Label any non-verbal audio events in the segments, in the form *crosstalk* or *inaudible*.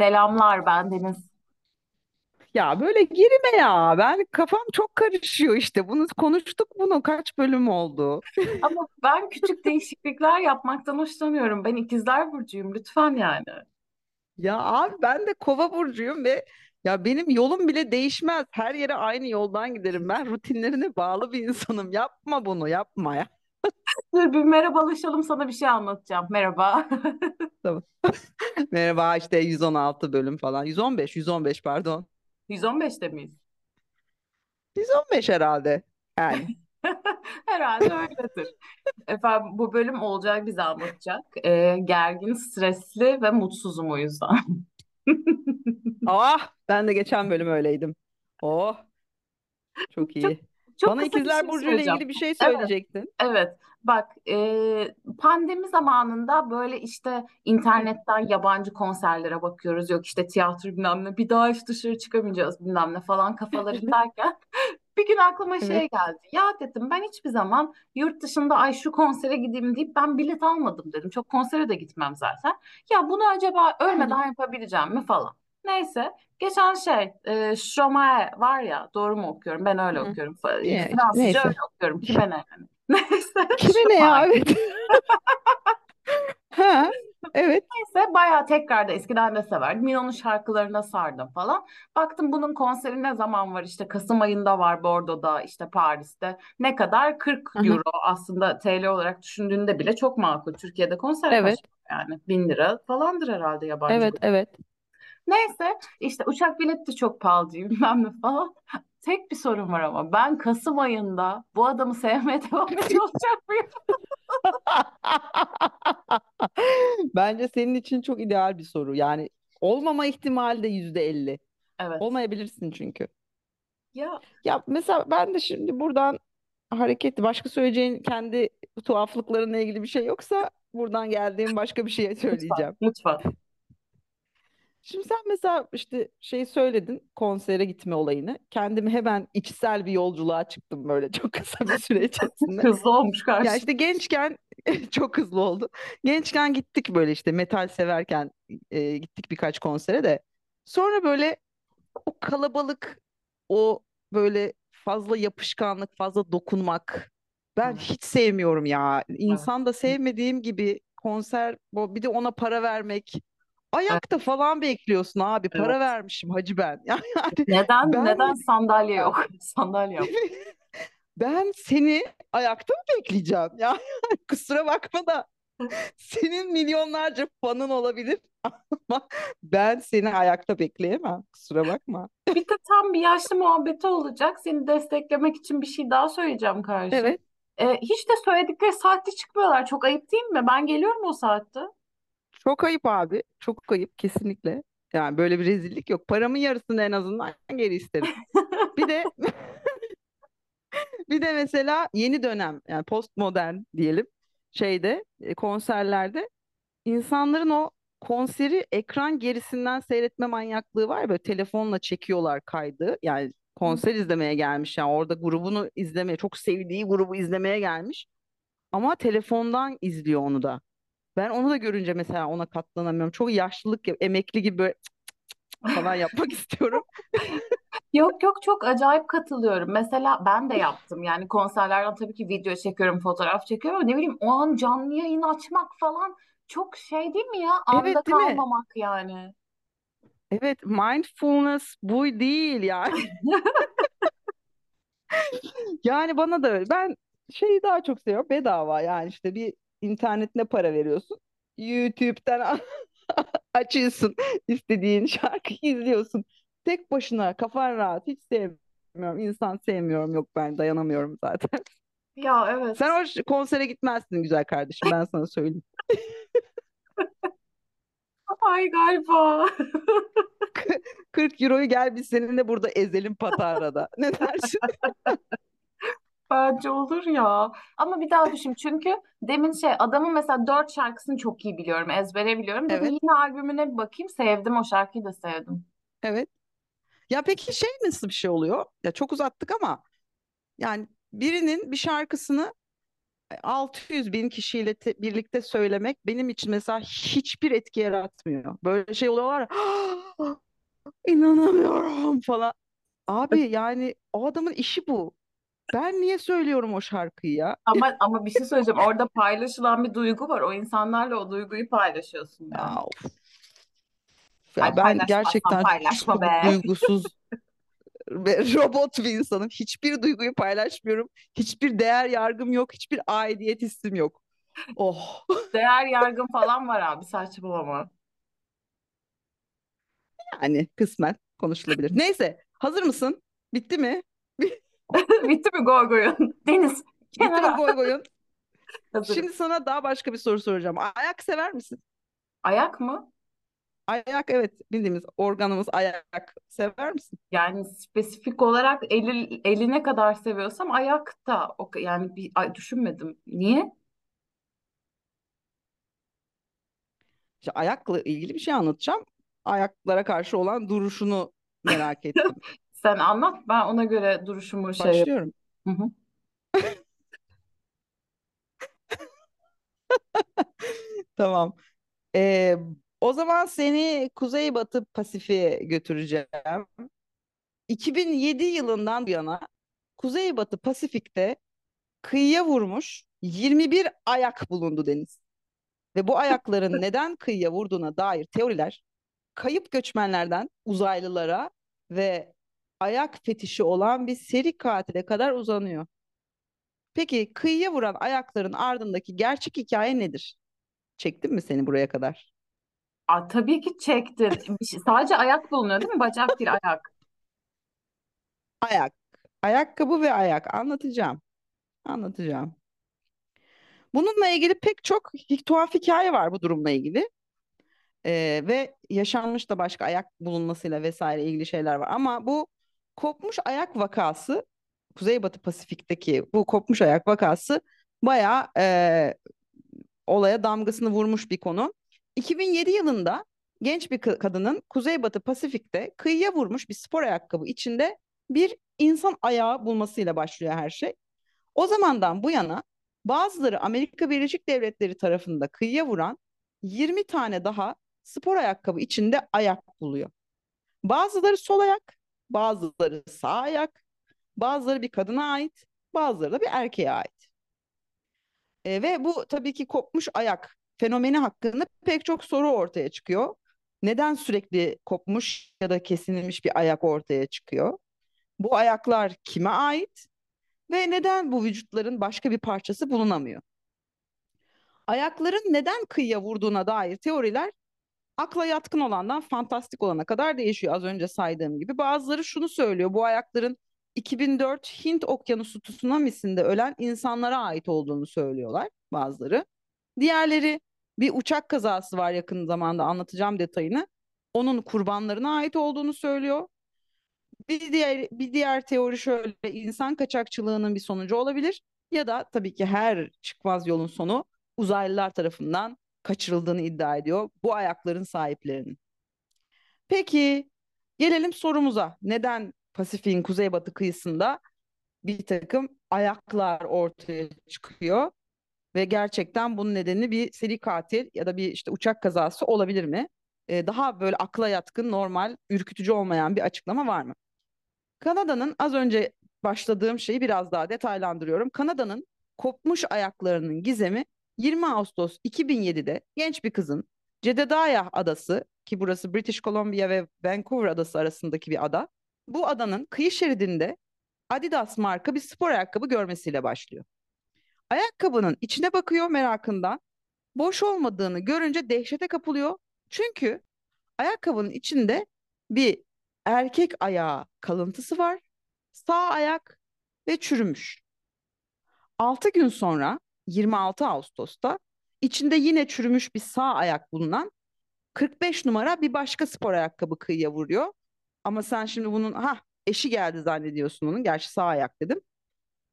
Selamlar ben Deniz. Ya böyle girme ya. Ben kafam çok karışıyor işte. Bunu konuştuk bunu kaç bölüm oldu. Ama ben küçük değişiklikler yapmaktan hoşlanıyorum. Ben ikizler burcuyum lütfen yani. Ya abi ben de Kova burcuyum ve ya benim yolum bile değişmez. Her yere aynı yoldan giderim. Ben rutinlerine bağlı bir insanım. Yapma bunu, yapma ya. Dur bir merhabalaşalım sana bir şey anlatacağım. Merhaba. *laughs* Tamam. *laughs* Merhaba işte 116 bölüm falan. 115, 115 pardon. 115'te miyiz? 115 herhalde. Yani. *laughs* Herhalde öyledir. Efendim bu bölüm Olcay bize anlatacak. Ee, gergin, stresli ve mutsuzum o yüzden. Ah ben de geçen bölüm öyleydim. Oh çok Çok iyi. çok Bana kısa bir ikizler şey Burcu ile ilgili bir şey Evet. söyleyecektin. Evet, bak e, pandemi zamanında böyle işte internetten yabancı konserlere bakıyoruz. Yok işte tiyatro bilmem ne bir daha hiç dışarı çıkamayacağız bilmem ne falan kafalarındayken *laughs* *laughs* bir gün aklıma şey Evet. geldi. Ya dedim ben hiçbir zaman yurt dışında ay şu konsere gideyim deyip ben bilet almadım dedim. Çok konsere de gitmem zaten. Ya bunu acaba ölmeden yapabileceğim mi falan. Neyse geçen şey e, Stromae var ya doğru mu okuyorum? Ben öyle Hı. okuyorum. İşte, Fransızca öyle okuyorum. Kime ne yani? *laughs* Neyse Kime ne ya? Evet. *laughs* Ha, evet. Neyse bayağı tekrar da eskiden de severdim. Mino'nun şarkılarına sardım falan. Baktım bunun konseri ne zaman var? İşte Kasım ayında var Bordo'da, işte Paris'te. Ne kadar? 40 Hı hı. euro aslında TL olarak düşündüğünde bile çok makul. Türkiye'de konser kaç Evet. para yani? Bin lira falandır herhalde yabancı Evet. Evet. Neyse işte uçak bileti de çok pahalı değil *laughs* bilmem ne falan. Tek bir sorun var ama ben Kasım ayında bu adamı sevmeye *laughs* devam ediyor olacak mıyım? *laughs* Bence senin için çok ideal bir soru. Yani olmama ihtimali de yüzde elli. Evet. Olmayabilirsin çünkü. Ya Ya mesela ben de şimdi buradan hareketli başka söyleyeceğin kendi tuhaflıklarına ilgili bir şey yoksa buradan geldiğim başka bir şey lütfen, söyleyeceğim. lütfen. Şimdi sen mesela işte şey söyledin konsere gitme olayını. Kendimi hemen içsel bir yolculuğa çıktım böyle çok kısa bir süre *laughs* içerisinde. Hızlı olmuş Ya karşı. işte gençken *laughs* çok hızlı oldu. Gençken gittik böyle işte metal severken e, gittik birkaç konsere de. Sonra böyle o kalabalık, o böyle fazla yapışkanlık, fazla dokunmak. Ben hiç sevmiyorum ya. İnsan da sevmediğim gibi konser, bu- bir de ona para vermek. Ayakta falan bekliyorsun abi. Para Evet. vermişim hacı ben. *laughs* Yani Neden ben neden *laughs* sandalye yok? *laughs* Sandalye yok. Ben seni ayakta mı bekleyeceğim? Ya kusura bakma da senin milyonlarca fanın olabilir ama ben seni ayakta bekleyemem. Kusura bakma. Bir de tam bir yaşlı muhabbeti olacak. Seni desteklemek için bir şey daha söyleyeceğim karşı. Evet. Ee, hiç de söyledikleri saatte çıkmıyorlar. Çok ayıp değil mi? Ben geliyorum o saatte. Çok ayıp abi. Çok ayıp kesinlikle. Yani böyle bir rezillik yok. Paramın yarısını en azından geri isterim. Bir de *laughs* bir de mesela yeni dönem yani postmodern diyelim şeyde e, konserlerde insanların o konseri ekran gerisinden seyretme manyaklığı var ya böyle telefonla çekiyorlar kaydı. Yani konser izlemeye gelmiş yani orada grubunu izlemeye çok sevdiği grubu izlemeye gelmiş ama telefondan izliyor onu da. Ben onu da görünce mesela ona katlanamıyorum. Çok yaşlılık yap- emekli gibi böyle falan *laughs* yapmak istiyorum. Yok yok çok acayip katılıyorum. Mesela ben de yaptım. Yani konserlerden tabii ki video çekiyorum, fotoğraf çekiyorum ama ne bileyim o an canlı yayın açmak falan çok şey değil mi ya? Anda Evet değil mi? kalmamak yani. Evet mindfulness bu değil yani. *laughs* Yani bana da öyle. Ben şeyi daha çok seviyorum. Bedava yani işte bir internetine para veriyorsun. YouTube'dan *laughs* açıyorsun istediğin şarkıyı izliyorsun. Tek başına kafan rahat. Hiç sevmiyorum. İnsan sevmiyorum. Yok ben dayanamıyorum zaten. Ya Sen evet. o ş- konsere gitmezsin güzel kardeşim. Ben sana söyleyeyim. *laughs* Ay galiba. *laughs* 40 euroyu gel biz seninle burada ezelim Patara'da. Ne dersin? Bence olur ya. Ama bir daha düşün. Çünkü demin şey adamın mesela dört şarkısını çok iyi biliyorum. Ezbere biliyorum. Dedim Evet. yine albümüne bir bakayım. Sevdim o şarkıyı da sevdim. Evet. Ya peki şey nasıl bir şey oluyor? Ya çok uzattık ama yani birinin bir şarkısını 600 bin kişiyle te- birlikte söylemek benim için mesela hiçbir etki yaratmıyor. Böyle şey oluyorlar ya, *gasps* inanamıyorum falan. Abi yani o adamın işi bu. Ben niye söylüyorum o şarkıyı ya? Ama ama bir şey söyleyeceğim. Orada paylaşılan bir duygu var. O insanlarla o duyguyu paylaşıyorsun yani. Ya, of. Ay Ya ben paylaşmazsan gerçekten paylaşma çok be. *laughs* duygusuz ve robot bir insanım. Hiçbir duyguyu paylaşmıyorum. Hiçbir değer yargım yok. Hiçbir aidiyet hissim yok. Oh. *laughs* Değer yargın falan var abi saçmalama. Yani kısmen konuşulabilir. Neyse, hazır mısın? Bitti mi? *laughs* Bitti mi Gorgoy'un? *laughs* Deniz Bitti mi kenara. goy goyun? *laughs* Hazırım. Şimdi sana daha başka bir soru soracağım. Ayak sever misin? Ayak mı? Ayak evet bildiğimiz organımız ayak. Sever misin? Yani spesifik olarak eli, eline kadar seviyorsam ayakta. O, yani bir ay, düşünmedim. Niye? İşte ayakla ilgili bir şey anlatacağım. Ayaklara karşı olan duruşunu merak ettim. Sen anlat ben ona göre duruşumu şey yap. Başlıyorum. Hı hı. *laughs* Tamam. Ee, o zaman seni Kuzeybatı Pasifik'e götüreceğim. 2007 yılından bu yana Kuzeybatı Pasifik'te kıyıya vurmuş 21 ayak bulundu Deniz. Ve bu ayakların *laughs* neden kıyıya vurduğuna dair teoriler kayıp göçmenlerden uzaylılara ve ayak fetişi olan bir seri katile kadar uzanıyor. Peki kıyıya vuran ayakların ardındaki gerçek hikaye nedir? Çektim mi seni buraya kadar? Aa, tabii ki çektin. Bir şey- sadece ayak bulunuyor değil mi? Bacak değil ayak. Ayak. Ayakkabı ve ayak. Anlatacağım. Anlatacağım. Bununla ilgili pek çok tuhaf hikaye var bu durumla ilgili. Ee, ve yaşanmış da başka ayak bulunmasıyla vesaire ilgili şeyler var. Ama bu kopmuş ayak vakası, Kuzeybatı Pasifik'teki bu kopmuş ayak vakası bayağı e, olaya damgasını vurmuş bir konu. 2007 yılında genç bir kadının Kuzeybatı Pasifik'te kıyıya vurmuş bir spor ayakkabı içinde bir insan ayağı bulmasıyla başlıyor her şey. O zamandan bu yana bazıları Amerika Birleşik Devletleri tarafında kıyıya vuran 20 tane daha spor ayakkabı içinde ayak buluyor. Bazıları sol ayak, bazıları sağ ayak, bazıları bir kadına ait, bazıları da bir erkeğe ait. E, ve bu tabii ki kopmuş ayak fenomeni hakkında pek çok soru ortaya çıkıyor. Neden sürekli kopmuş ya da kesilmiş bir ayak ortaya çıkıyor? Bu ayaklar kime ait ve neden bu vücutların başka bir parçası bulunamıyor? Ayakların neden kıyıya vurduğuna dair teoriler akla yatkın olandan fantastik olana kadar değişiyor az önce saydığım gibi. Bazıları şunu söylüyor. Bu ayakların 2004 Hint Okyanusu tsunamisinde ölen insanlara ait olduğunu söylüyorlar bazıları. Diğerleri bir uçak kazası var yakın zamanda anlatacağım detayını. Onun kurbanlarına ait olduğunu söylüyor. Bir diğer bir diğer teori şöyle insan kaçakçılığının bir sonucu olabilir ya da tabii ki her çıkmaz yolun sonu uzaylılar tarafından kaçırıldığını iddia ediyor bu ayakların sahiplerinin. Peki gelelim sorumuza. Neden Pasifik'in kuzeybatı kıyısında bir takım ayaklar ortaya çıkıyor ve gerçekten bunun nedeni bir seri katil ya da bir işte uçak kazası olabilir mi? Ee, daha böyle akla yatkın, normal, ürkütücü olmayan bir açıklama var mı? Kanada'nın az önce başladığım şeyi biraz daha detaylandırıyorum. Kanada'nın kopmuş ayaklarının gizemi 20 Ağustos 2007'de genç bir kızın Jedediah adası ki burası British Columbia ve Vancouver adası arasındaki bir ada. Bu adanın kıyı şeridinde Adidas marka bir spor ayakkabı görmesiyle başlıyor. Ayakkabının içine bakıyor merakından. Boş olmadığını görünce dehşete kapılıyor. Çünkü ayakkabının içinde bir erkek ayağı kalıntısı var. Sağ ayak ve çürümüş. 6 gün sonra 26 Ağustos'ta içinde yine çürümüş bir sağ ayak bulunan 45 numara bir başka spor ayakkabı kıyıya vuruyor. Ama sen şimdi bunun ha eşi geldi zannediyorsun onun. Gerçi sağ ayak dedim.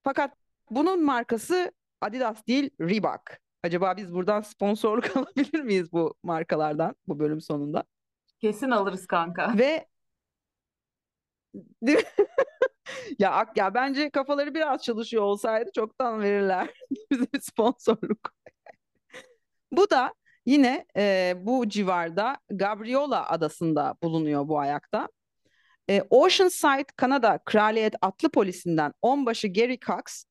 Fakat bunun markası Adidas değil Reebok. Acaba biz buradan sponsorluk *laughs* alabilir miyiz bu markalardan bu bölüm sonunda? Kesin alırız kanka. Ve Değil mi? *laughs* Ya ya bence kafaları biraz çalışıyor olsaydı çoktan verirler. *laughs* bize sponsorluk. Bu da yine e, bu civarda Gabriola adasında bulunuyor bu ayakta. E, Oceanside, Kanada Kraliyet Atlı Polisi'nden onbaşı Gary Cox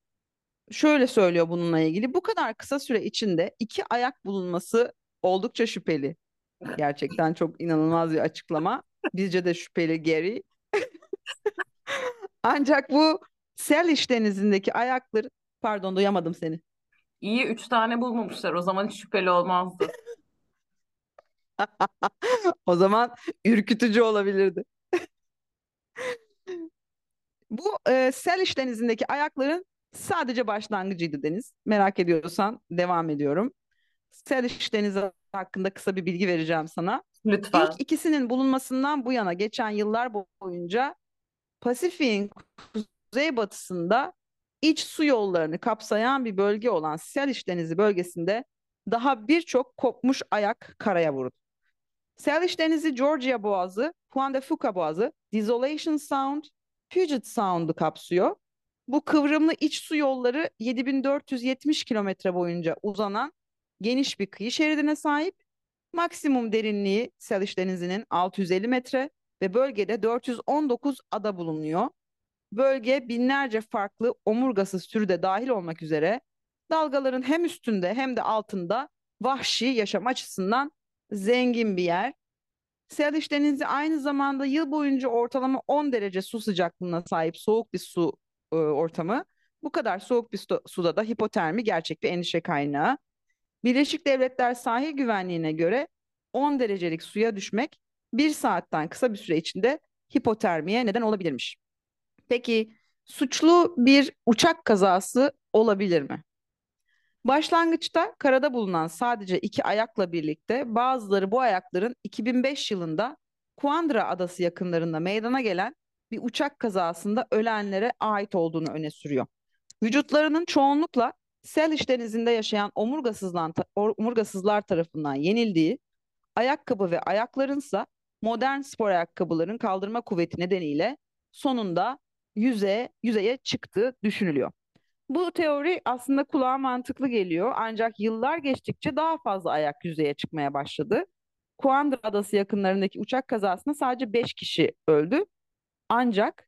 şöyle söylüyor bununla ilgili. Bu kadar kısa süre içinde iki ayak bulunması oldukça şüpheli. Gerçekten çok inanılmaz bir açıklama. Bizce de şüpheli Gary. *laughs* *laughs* Ancak bu Salish denizindeki ayakları pardon duyamadım seni. İyi üç tane bulmamışlar. O zaman hiç şüpheli olmazdı. *laughs* O zaman ürkütücü olabilirdi. *laughs* Bu e, Salish denizindeki ayakların sadece başlangıcıydı Deniz. Merak ediyorsan devam ediyorum. Salish denizi hakkında kısa bir bilgi vereceğim sana. Lütfen. İlk ikisinin bulunmasından bu yana geçen yıllar boyunca Pasifik'in kuzeybatısında iç su yollarını kapsayan bir bölge olan Salish Denizi bölgesinde daha birçok kopmuş ayak karaya vurdu. Salish Denizi, Georgia Boğazı, Juan de Fuca Boğazı, Desolation Sound, Puget Sound'u kapsıyor. Bu kıvrımlı iç su yolları 7470 kilometre boyunca uzanan geniş bir kıyı şeridine sahip. Maksimum derinliği Salish Denizi'nin 650 metre ve bölgede 419 ada bulunuyor. Bölge binlerce farklı omurgasız türü de dahil olmak üzere dalgaların hem üstünde hem de altında vahşi yaşam açısından zengin bir yer. Salish Denizi aynı zamanda yıl boyunca ortalama 10 derece su sıcaklığına sahip soğuk bir su e, ortamı. Bu kadar soğuk bir su, suda da hipotermi gerçek bir endişe kaynağı. Birleşik Devletler sahil güvenliğine göre 10 derecelik suya düşmek bir saatten kısa bir süre içinde hipotermiye neden olabilirmiş. Peki suçlu bir uçak kazası olabilir mi? Başlangıçta karada bulunan sadece iki ayakla birlikte bazıları bu ayakların 2005 yılında Kuandra adası yakınlarında meydana gelen bir uçak kazasında ölenlere ait olduğunu öne sürüyor. Vücutlarının çoğunlukla Salish denizinde yaşayan omurgasızlar tarafından yenildiği, ayakkabı ve ayaklarınsa modern spor ayakkabıların kaldırma kuvveti nedeniyle sonunda yüzeye, yüzeye çıktığı düşünülüyor. Bu teori aslında kulağa mantıklı geliyor ancak yıllar geçtikçe daha fazla ayak yüzeye çıkmaya başladı. Kuandra Adası yakınlarındaki uçak kazasında sadece 5 kişi öldü. Ancak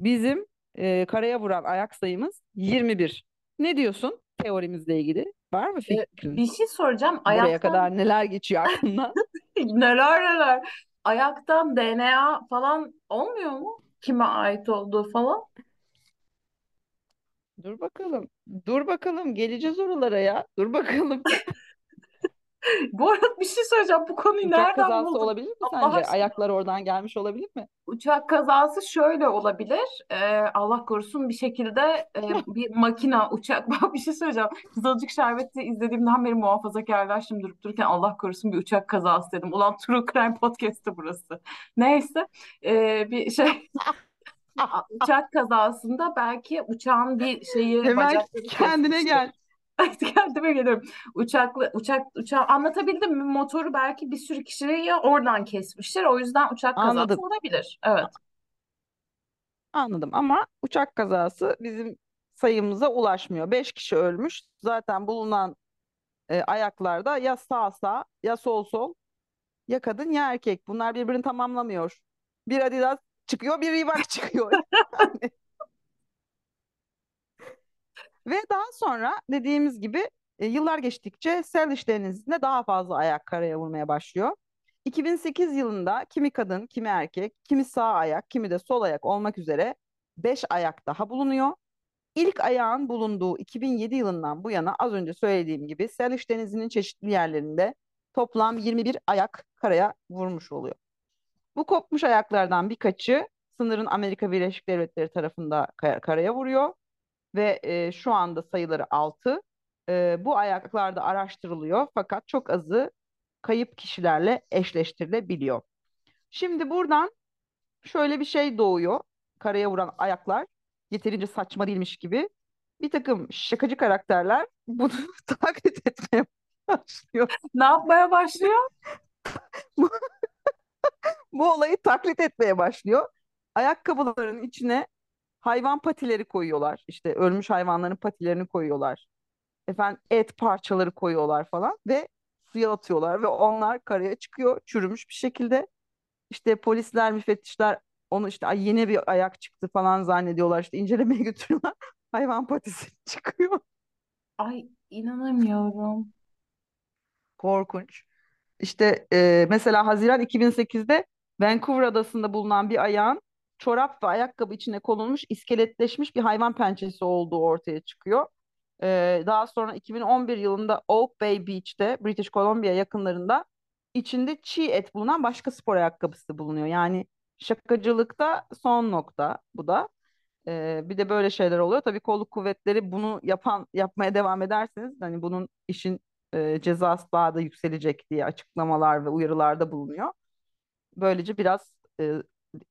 bizim e, karaya vuran ayak sayımız 21. Ne diyorsun teorimizle ilgili? Var mı Ee, fikrin? bir şey soracağım. Buraya Ayaktan kadar neler geçiyor aklından? *laughs* neler neler. Ayaktan DNA falan olmuyor mu? Kime ait olduğu falan. Dur bakalım. Dur bakalım. Geleceğiz oralara ya. Dur bakalım. *laughs* Bu arada bir şey söyleyeceğim. Bu konuyu Uçak nereden kazası buldun? olabilir mi Allah sence? aşkına. Ayaklar oradan gelmiş olabilir mi? Uçak kazası şöyle olabilir. Ee, Allah korusun bir şekilde e, *laughs* bir makina uçak. *laughs* Bak bir şey söyleyeceğim. Kızılcık Şerbeti izlediğimden beri muhafazakarlaştım durup dururken Allah korusun bir uçak kazası dedim. Ulan True Crime Podcast'ı burası. Neyse ee, bir şey *laughs* uçak kazasında belki uçağın bir şeyi Hemen bacakları kendine kesmiştir. gel. *laughs* Kendime geliyorum. Uçaklı, uçak, uçağı anlatabildim mi? Motoru belki bir sürü kişiyi oradan kesmiştir. O yüzden uçak kazası Anladım. olabilir. Evet. Anladım ama uçak kazası bizim sayımıza ulaşmıyor. Beş kişi ölmüş. Zaten bulunan e, ayaklarda ya sağ sağ ya sol sol ya kadın ya erkek. Bunlar birbirini tamamlamıyor. Bir Adidas çıkıyor, bir Reebok çıkıyor. *laughs* Yani. Ve daha sonra dediğimiz gibi e, yıllar geçtikçe Salish Denizi'nde daha fazla ayak karaya vurmaya başlıyor. 2008 yılında kimi kadın, kimi erkek, kimi sağ ayak, kimi de sol ayak olmak üzere 5 ayak daha bulunuyor. İlk ayağın bulunduğu 2007 yılından bu yana az önce söylediğim gibi Salish Denizi'nin çeşitli yerlerinde toplam 21 ayak karaya vurmuş oluyor. Bu kopmuş ayaklardan birkaçı sınırın Amerika Birleşik Devletleri tarafında kar- karaya vuruyor ve e, şu anda sayıları 6. E, bu ayaklar da araştırılıyor fakat çok azı kayıp kişilerle eşleştirilebiliyor. Şimdi buradan şöyle bir şey doğuyor. Karaya vuran ayaklar yeterince saçma değilmiş gibi. Bir takım şakacı karakterler bunu *laughs* taklit etmeye başlıyor. Ne yapmaya başlıyor? *laughs* Bu olayı taklit etmeye başlıyor. Ayakkabıların içine hayvan patileri koyuyorlar. İşte ölmüş hayvanların patilerini koyuyorlar. Efendim et parçaları koyuyorlar falan ve suya atıyorlar ve onlar karaya çıkıyor çürümüş bir şekilde. İşte polisler, müfettişler onu işte "Ay, yeni bir ayak çıktı falan zannediyorlar. İşte incelemeye *laughs* götürüyorlar. Hayvan patisi *laughs* çıkıyor. Ay inanamıyorum. Korkunç. İşte e, mesela Haziran 2008'de Vancouver adasında bulunan bir ayağın çorap ve ayakkabı içine konulmuş iskeletleşmiş bir hayvan pençesi olduğu ortaya çıkıyor. E, daha sonra 2011 yılında Oak Bay Beach'te British Columbia yakınlarında içinde çiğ et bulunan başka spor ayakkabısı bulunuyor. Yani şakacılıkta son nokta bu da. E, bir de böyle şeyler oluyor. Tabii kolluk kuvvetleri bunu yapan yapmaya devam ederseniz hani bunun işin e, cezası daha da yükselecek diye açıklamalar ve uyarılarda bulunuyor. Böylece biraz e,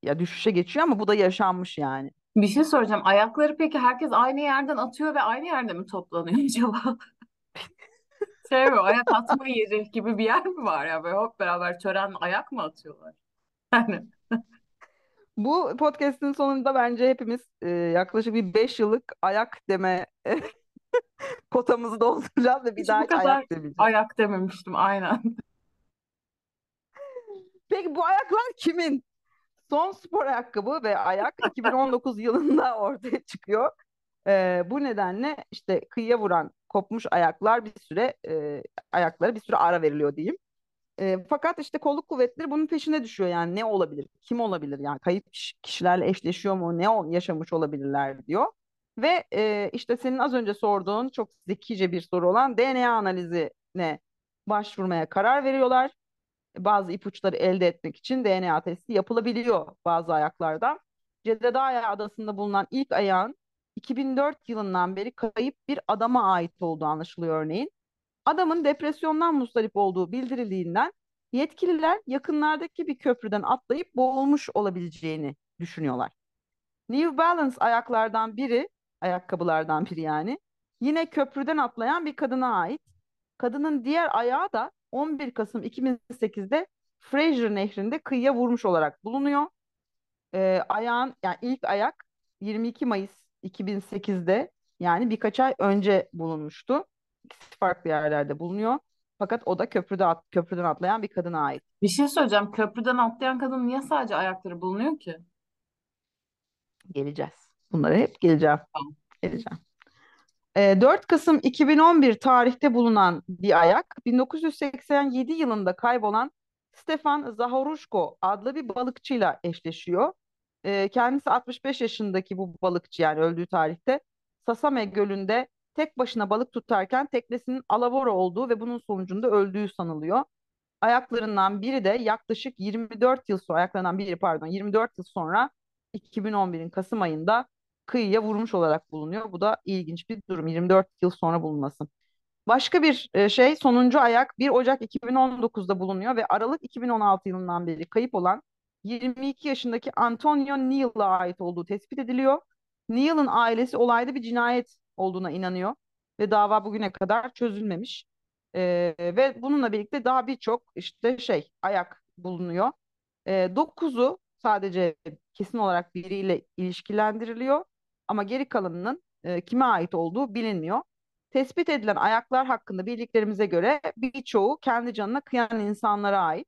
ya düşüşe geçiyor ama bu da yaşanmış yani. Bir şey soracağım. Ayakları peki herkes aynı yerden atıyor ve aynı yerde mi toplanıyor *laughs* acaba? *laughs* Şey mi, ayak atma yeri gibi bir yer mi var ya? Böyle hop beraber törenle ayak mı atıyorlar? *laughs* Yani Bu podcast'in sonunda bence hepimiz e, yaklaşık bir 5 yıllık ayak deme kotamızı dolduracağız ve bir hiç daha bu kadar ayak demeyeceğiz. ayak dememiştim aynen. Peki bu ayaklar kimin? Son spor ayakkabı ve ayak 2019 yılında ortaya çıkıyor. Ee, bu nedenle işte kıyıya vuran kopmuş ayaklar bir süre e, ayaklara bir süre ara veriliyor diyeyim. E, fakat işte kolluk kuvvetleri bunun peşine düşüyor yani ne olabilir, kim olabilir yani kayıp kişilerle eşleşiyor mu, ne yaşamış olabilirler diyor. Ve e, işte senin az önce sorduğun çok zekice bir soru olan DNA analizine başvurmaya karar veriyorlar bazı ipuçları elde etmek için DNA testi yapılabiliyor bazı ayaklardan. Ceddedaya Adası'nda bulunan ilk ayağın 2004 yılından beri kayıp bir adama ait olduğu anlaşılıyor örneğin. Adamın depresyondan mustarip olduğu bildirildiğinden yetkililer yakınlardaki bir köprüden atlayıp boğulmuş olabileceğini düşünüyorlar. New Balance ayaklardan biri, ayakkabılardan biri yani, yine köprüden atlayan bir kadına ait. Kadının diğer ayağı da 11 Kasım 2008'de Fraser Nehri'nde kıyıya vurmuş olarak bulunuyor. Ee, ayağın yani ilk ayak 22 Mayıs 2008'de yani birkaç ay önce bulunmuştu. İkisi farklı yerlerde bulunuyor. Fakat o da köprüde at, köprüden atlayan bir kadına ait. Bir şey söyleyeceğim. Köprüden atlayan kadın niye sadece ayakları bulunuyor ki? Geleceğiz. Bunlara hep geleceğim. Tamam. Geleceğim. 4 ee, Kasım 2011 tarihte bulunan bir ayak 1987 yılında kaybolan Stefan Zahorushko adlı bir balıkçıyla eşleşiyor. Ee, kendisi 65 yaşındaki bu balıkçı yani öldüğü tarihte Sasame Gölü'nde tek başına balık tutarken teknesinin alavora olduğu ve bunun sonucunda öldüğü sanılıyor. Ayaklarından biri de yaklaşık 24 yıl sonra ayaklarından biri pardon 24 yıl sonra 2011'in Kasım ayında kıyıya vurmuş olarak bulunuyor. Bu da ilginç bir durum. 24 yıl sonra bulunması. Başka bir e, şey sonuncu ayak 1 Ocak 2019'da bulunuyor ve Aralık 2016 yılından beri kayıp olan 22 yaşındaki Antonio Neal'a ait olduğu tespit ediliyor. Neal'ın ailesi olayda bir cinayet olduğuna inanıyor ve dava bugüne kadar çözülmemiş. Ee, ve bununla birlikte daha birçok işte şey ayak bulunuyor. Ee, dokuzu sadece kesin olarak biriyle ilişkilendiriliyor. Ama geri kalanının e, kime ait olduğu bilinmiyor. Tespit edilen ayaklar hakkında bildiklerimize göre birçoğu kendi canına kıyan insanlara ait.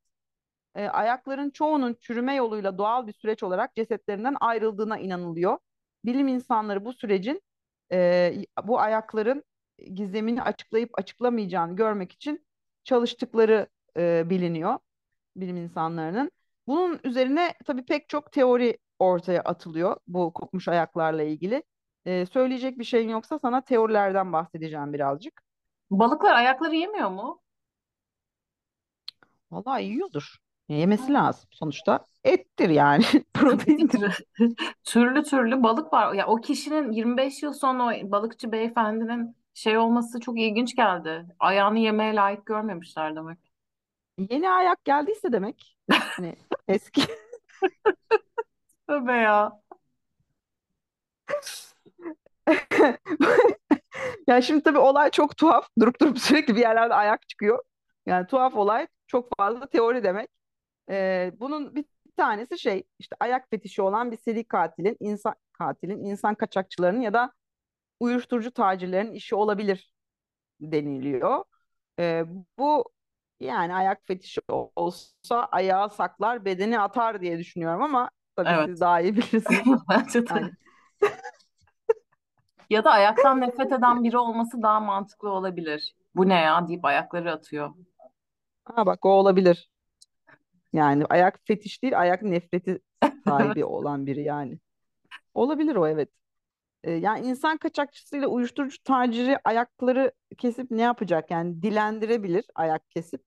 E, ayakların çoğunun çürüme yoluyla doğal bir süreç olarak cesetlerinden ayrıldığına inanılıyor. Bilim insanları bu sürecin e, bu ayakların gizemini açıklayıp açıklamayacağını görmek için çalıştıkları e, biliniyor bilim insanlarının. Bunun üzerine tabii pek çok teori ortaya atılıyor bu kopmuş ayaklarla ilgili. Ee, söyleyecek bir şeyin yoksa sana teorilerden bahsedeceğim birazcık. Balıklar ayakları yemiyor mu? Vallahi yiyordur. Yemesi lazım. Sonuçta ettir yani. *laughs* Proteindir. *laughs* Türlü türlü balık var. Ya o kişinin 25 yıl sonra o balıkçı beyefendinin şey olması çok ilginç geldi. Ayağını yemeye layık görmemişler demek. Yeni ayak geldiyse demek. Hani eski. *laughs* Tövbe ya. *laughs* Ya şimdi tabii olay çok tuhaf. Durup durup sürekli bir yerlerde ayak çıkıyor. Yani tuhaf olay çok fazla teori demek. Ee, bunun bir tanesi şey işte ayak fetişi olan bir seri katilin, insan katilin, insan kaçakçılarının ya da uyuşturucu tacirlerin işi olabilir deniliyor. E, bu yani ayak fetişi olsa ayağı saklar, bedeni atar diye düşünüyorum ama tabii siz Evet. daha iyi bilirsiniz. *laughs* Bence de. Yani Ya da ayaktan nefret eden biri olması daha mantıklı olabilir. Bu ne ya deyip ayakları atıyor. ha bak o olabilir. Yani ayak fetiş değil, ayak nefreti *laughs* sahibi olan biri yani. Olabilir o evet. E, yani insan kaçakçısıyla uyuşturucu taciri ayakları kesip ne yapacak? Yani dilendirebilir ayak kesip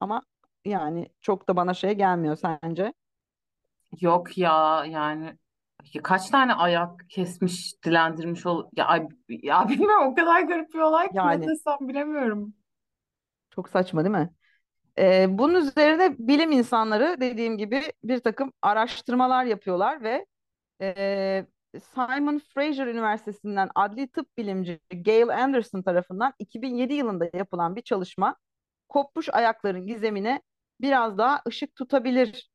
ama yani çok da bana şey gelmiyor sence? Yok ya yani ya kaç tane ayak kesmiş, dilendirmiş ol ya, ay- ya *laughs* bilmiyorum o kadar garip bir olay ki ne Yani desem bilemiyorum. çok saçma değil mi? E, bunun üzerine bilim insanları dediğim gibi bir takım araştırmalar yapıyorlar ve e, Simon Fraser Üniversitesi'nden adli tıp bilimci Gail Anderson tarafından 2007 yılında yapılan bir çalışma kopmuş ayakların gizemine biraz daha ışık tutabilir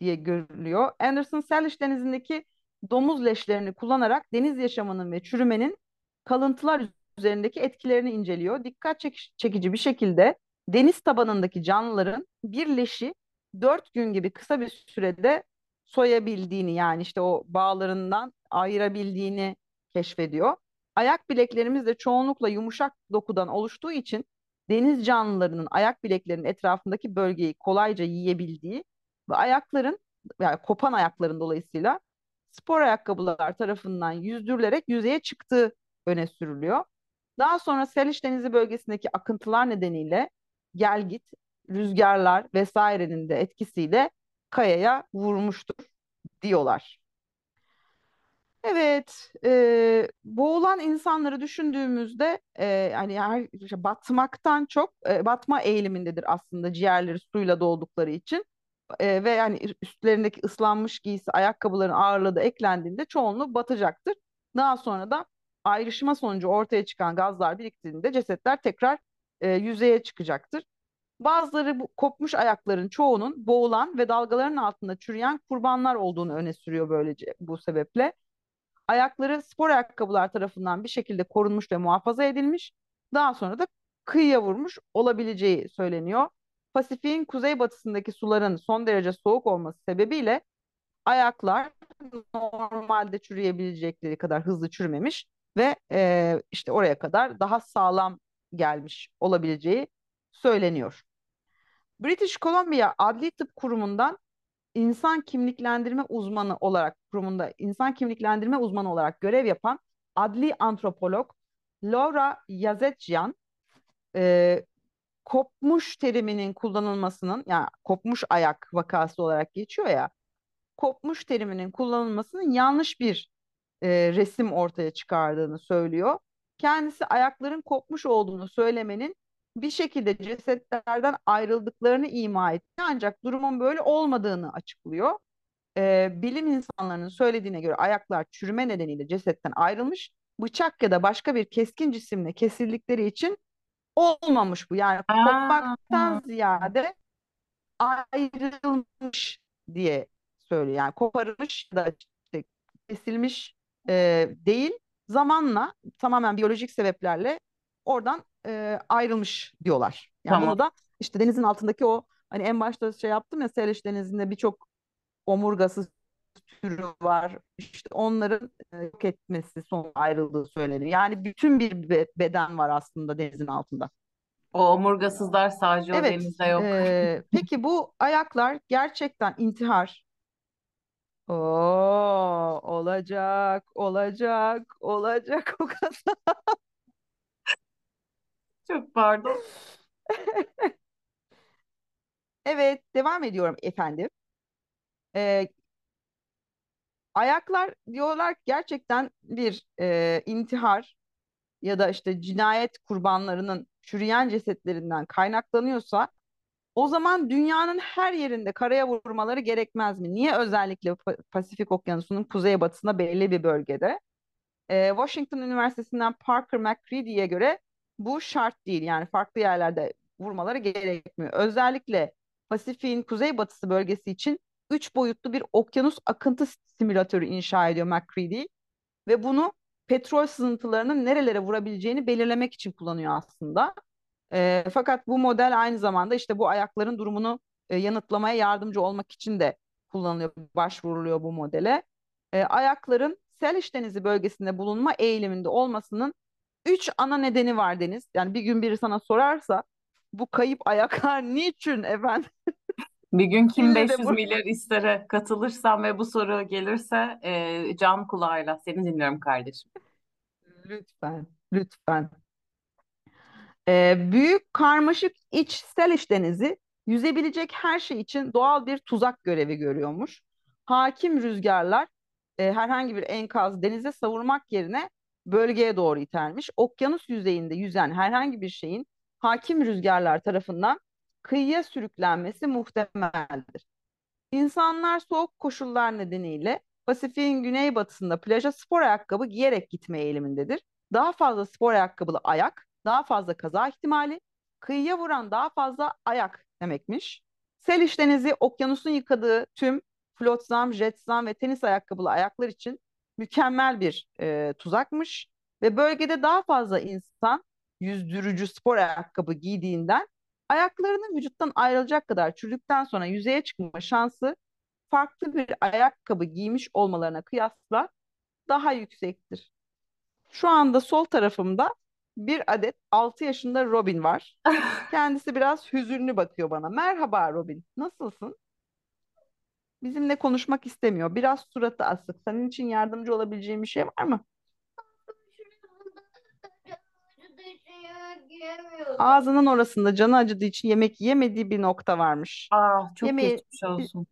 diye görülüyor. Anderson Salish Denizi'ndeki domuz leşlerini kullanarak deniz yaşamının ve çürümenin kalıntılar üzerindeki etkilerini inceliyor. Dikkat çekici bir şekilde deniz tabanındaki canlıların bir leşi dört gün gibi kısa bir sürede soyabildiğini yani işte o bağlarından ayırabildiğini keşfediyor. Ayak bileklerimiz de çoğunlukla yumuşak dokudan oluştuğu için deniz canlılarının ayak bileklerinin etrafındaki bölgeyi kolayca yiyebildiği ve ayakların yani kopan ayakların dolayısıyla spor ayakkabılar tarafından yüzdürülerek yüzeye çıktığı öne sürülüyor. Daha sonra Salish Denizi bölgesindeki akıntılar nedeniyle gelgit, rüzgarlar vesairenin de etkisiyle kayaya vurmuştur diyorlar. Evet, e, boğulan insanları düşündüğümüzde e, hani her batmaktan çok e, batma eğilimindedir aslında ciğerleri suyla doldukları için E, ve yani üstlerindeki ıslanmış giysi ayakkabıların ağırlığı da eklendiğinde çoğunluğu batacaktır. Daha sonra da ayrışma sonucu ortaya çıkan gazlar biriktiğinde cesetler tekrar e, yüzeye çıkacaktır. Bazıları bu kopmuş ayakların çoğunun boğulan ve dalgaların altında çürüyen kurbanlar olduğunu öne sürüyor böylece bu sebeple. Ayakları spor ayakkabılar tarafından bir şekilde korunmuş ve muhafaza edilmiş. Daha sonra da kıyıya vurmuş olabileceği söyleniyor. Pasifik'in kuzeybatısındaki suların son derece soğuk olması sebebiyle ayaklar normalde çürüyebilecekleri kadar hızlı çürümemiş ve e, işte oraya kadar daha sağlam gelmiş olabileceği söyleniyor. British Columbia Adli Tıp Kurumu'ndan insan kimliklendirme uzmanı olarak kurumunda insan kimliklendirme uzmanı olarak görev yapan adli antropolog Laura Yazetsyan e, kopmuş teriminin kullanılmasının yani kopmuş ayak vakası olarak geçiyor ya kopmuş teriminin kullanılmasının yanlış bir e, resim ortaya çıkardığını söylüyor. Kendisi ayakların kopmuş olduğunu söylemenin bir şekilde cesetlerden ayrıldıklarını ima etti. Ancak durumun böyle olmadığını açıklıyor. E, bilim insanlarının söylediğine göre ayaklar çürüme nedeniyle cesetten ayrılmış, bıçak ya da başka bir keskin cisimle kesildikleri için olmamış bu. Yani kopmaktan ziyade ayrılmış diye söylüyor. Yani koparılmış da işte kesilmiş e, değil. Zamanla tamamen biyolojik sebeplerle oradan e, ayrılmış diyorlar. Yani tamam bunu da işte denizin altındaki o hani en başta şey yaptım ya Salish Denizi'nde birçok omurgasız türü var. İşte onların e, yok etmesi son ayrıldığı söyleniyor. Yani bütün bir be- beden var aslında denizin altında. o omurgasızlar sadece o Evet, denizde yok. e, *laughs* peki bu ayaklar gerçekten intihar. Oo, olacak, olacak, olacak o kadar. *laughs* Çok pardon. *laughs* Evet, devam ediyorum efendim. E, ayaklar diyorlar ki gerçekten bir e, intihar ya da işte cinayet kurbanlarının çürüyen cesetlerinden kaynaklanıyorsa O zaman dünyanın her yerinde karaya vurmaları gerekmez mi? Niye özellikle Pa- Pasifik Okyanusu'nun kuzeybatısında belli bir bölgede? Ee, Washington Üniversitesi'nden Parker McCready'ye göre bu şart değil. Yani farklı yerlerde vurmaları gerekmiyor. Özellikle Pasifik'in kuzeybatısı bölgesi için üç boyutlu bir okyanus akıntı simülatörü inşa ediyor McCready ve bunu petrol sızıntılarının nerelere vurabileceğini belirlemek için kullanıyor aslında. E, fakat bu model aynı zamanda işte bu ayakların durumunu e, yanıtlamaya yardımcı olmak için de kullanılıyor, başvuruluyor bu modele. E, ayakların Seliş Denizi bölgesinde bulunma eğiliminde olmasının üç ana nedeni var Deniz. Yani bir gün biri sana sorarsa bu kayıp ayaklar *laughs* niçin efendim? Bir gün kim İlle de 500 bu- milyar istere katılırsam ve bu soru gelirse e, can kulağıyla seni dinliyorum kardeşim. Lütfen, lütfen. Ee, büyük karmaşık iç Seliş Denizi yüzebilecek her şey için doğal bir tuzak görevi görüyormuş. Hakim rüzgarlar e, herhangi bir enkaz denize savurmak yerine bölgeye doğru itermiş. Okyanus yüzeyinde yüzen herhangi bir şeyin hakim rüzgarlar tarafından kıyıya sürüklenmesi muhtemeldir. İnsanlar soğuk koşullar nedeniyle Pasifik'in güneybatısında plaja spor ayakkabı giyerek gitme eğilimindedir. Daha fazla spor ayakkabılı ayak, daha fazla kaza ihtimali, kıyıya vuran daha fazla ayak demekmiş. Seliş Denizi okyanusun yıkadığı tüm flotsam, jetsam ve tenis ayakkabılı ayaklar için mükemmel bir e, tuzakmış. Ve bölgede daha fazla insan yüzdürücü spor ayakkabı giydiğinden ayaklarının vücuttan ayrılacak kadar çürüdükten sonra yüzeye çıkma şansı farklı bir ayakkabı giymiş olmalarına kıyasla daha yüksektir. Şu anda sol tarafımda bir adet 6 yaşında Robin var. *laughs* Kendisi biraz hüzünlü bakıyor bana. Merhaba Robin, nasılsın? Bizimle konuşmak istemiyor. Biraz suratı asık. Senin için yardımcı olabileceğim bir şey var mı? Ağzının orasında canı acıdığı için yemek yemediği bir nokta varmış. Aa, çok Yemeği geçmiş olsun.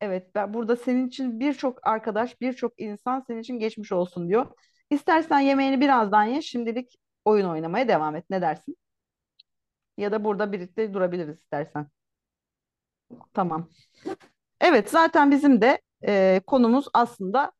Evet, ben burada senin için birçok arkadaş, birçok insan senin için geçmiş olsun diyor. İstersen yemeğini birazdan ye, şimdilik oyun oynamaya devam et. Ne dersin? Ya da burada birlikte durabiliriz istersen. Tamam. Evet, zaten bizim de e, konumuz aslında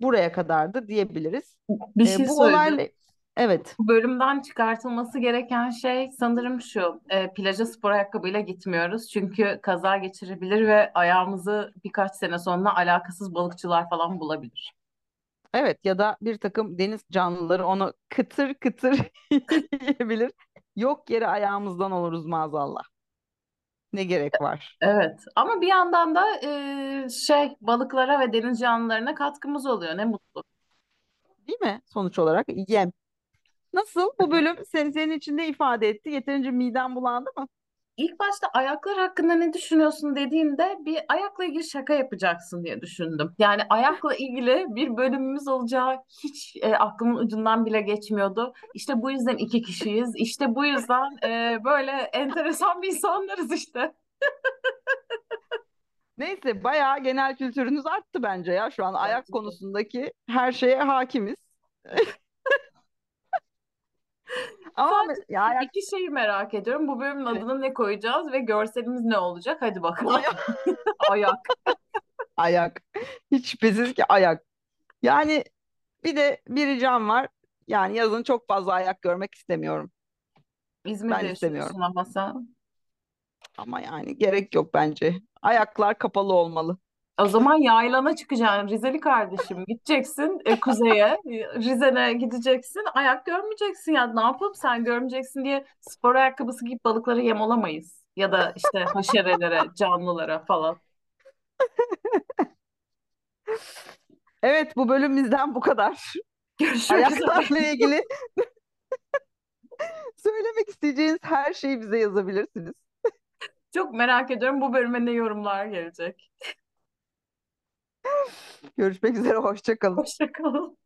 buraya kadardı diyebiliriz. Bir E, şey bu söyleyeceğim. Evet, bölümden çıkartılması gereken şey sanırım şu. E, plaja spor ayakkabıyla gitmiyoruz. Çünkü kaza geçirebilir ve ayağımızı birkaç sene sonra alakasız balıkçılar falan bulabilir. evet ya da bir takım deniz canlıları onu kıtır kıtır *laughs* yiyebilir. Yok yere ayağımızdan oluruz maazallah. Ne gerek var? Evet ama bir yandan da e, şey balıklara ve deniz canlılarına katkımız oluyor. Ne mutlu. Değil mi? Sonuç olarak yem. Nasıl? Bu bölüm senin, senin için ne ifade etti? Yeterince miden bulandı mı? İlk başta ayaklar hakkında ne düşünüyorsun dediğinde bir ayakla ilgili şaka yapacaksın diye düşündüm. Yani ayakla ilgili bir bölümümüz olacağı hiç e, aklımın ucundan bile geçmiyordu. İşte bu yüzden iki kişiyiz. İşte bu yüzden e, böyle enteresan bir insanlarız işte. Neyse bayağı genel kültürünüz arttı bence ya. Şu an ayak konusundaki her şeye hakimiz. *laughs* Ama Sadece ya iki şeyi merak ediyorum. Bu bölümün adını ne koyacağız ve görselimiz ne olacak? Hadi bakalım. ayak, *laughs* Ayak. ayak. Hiç şüphesiz ki ayak. Yani bir de bir ricam var. Yani yazın çok fazla ayak görmek istemiyorum. İzmir'de Ben istemiyorum. ama sen. Ama yani gerek yok bence. Ayaklar kapalı olmalı. O zaman yaylana çıkacaksın Rizeli kardeşim. Gideceksin e, kuzeye, Rize'ne gideceksin. Ayak görmeyeceksin ya. Ne yapalım sen görmeyeceksin diye spor ayakkabısı giyip balıklara yem olamayız. Ya da işte haşerelere, canlılara falan. *laughs* Evet bu bölüm bizden bu kadar. Görüşmek üzere. Ayaklarla ilgili *laughs* söylemek isteyeceğiniz her şeyi bize yazabilirsiniz. Çok merak ediyorum bu bölüme ne yorumlar gelecek. Görüşmek üzere, hoşça kalın. Hoşça kalın.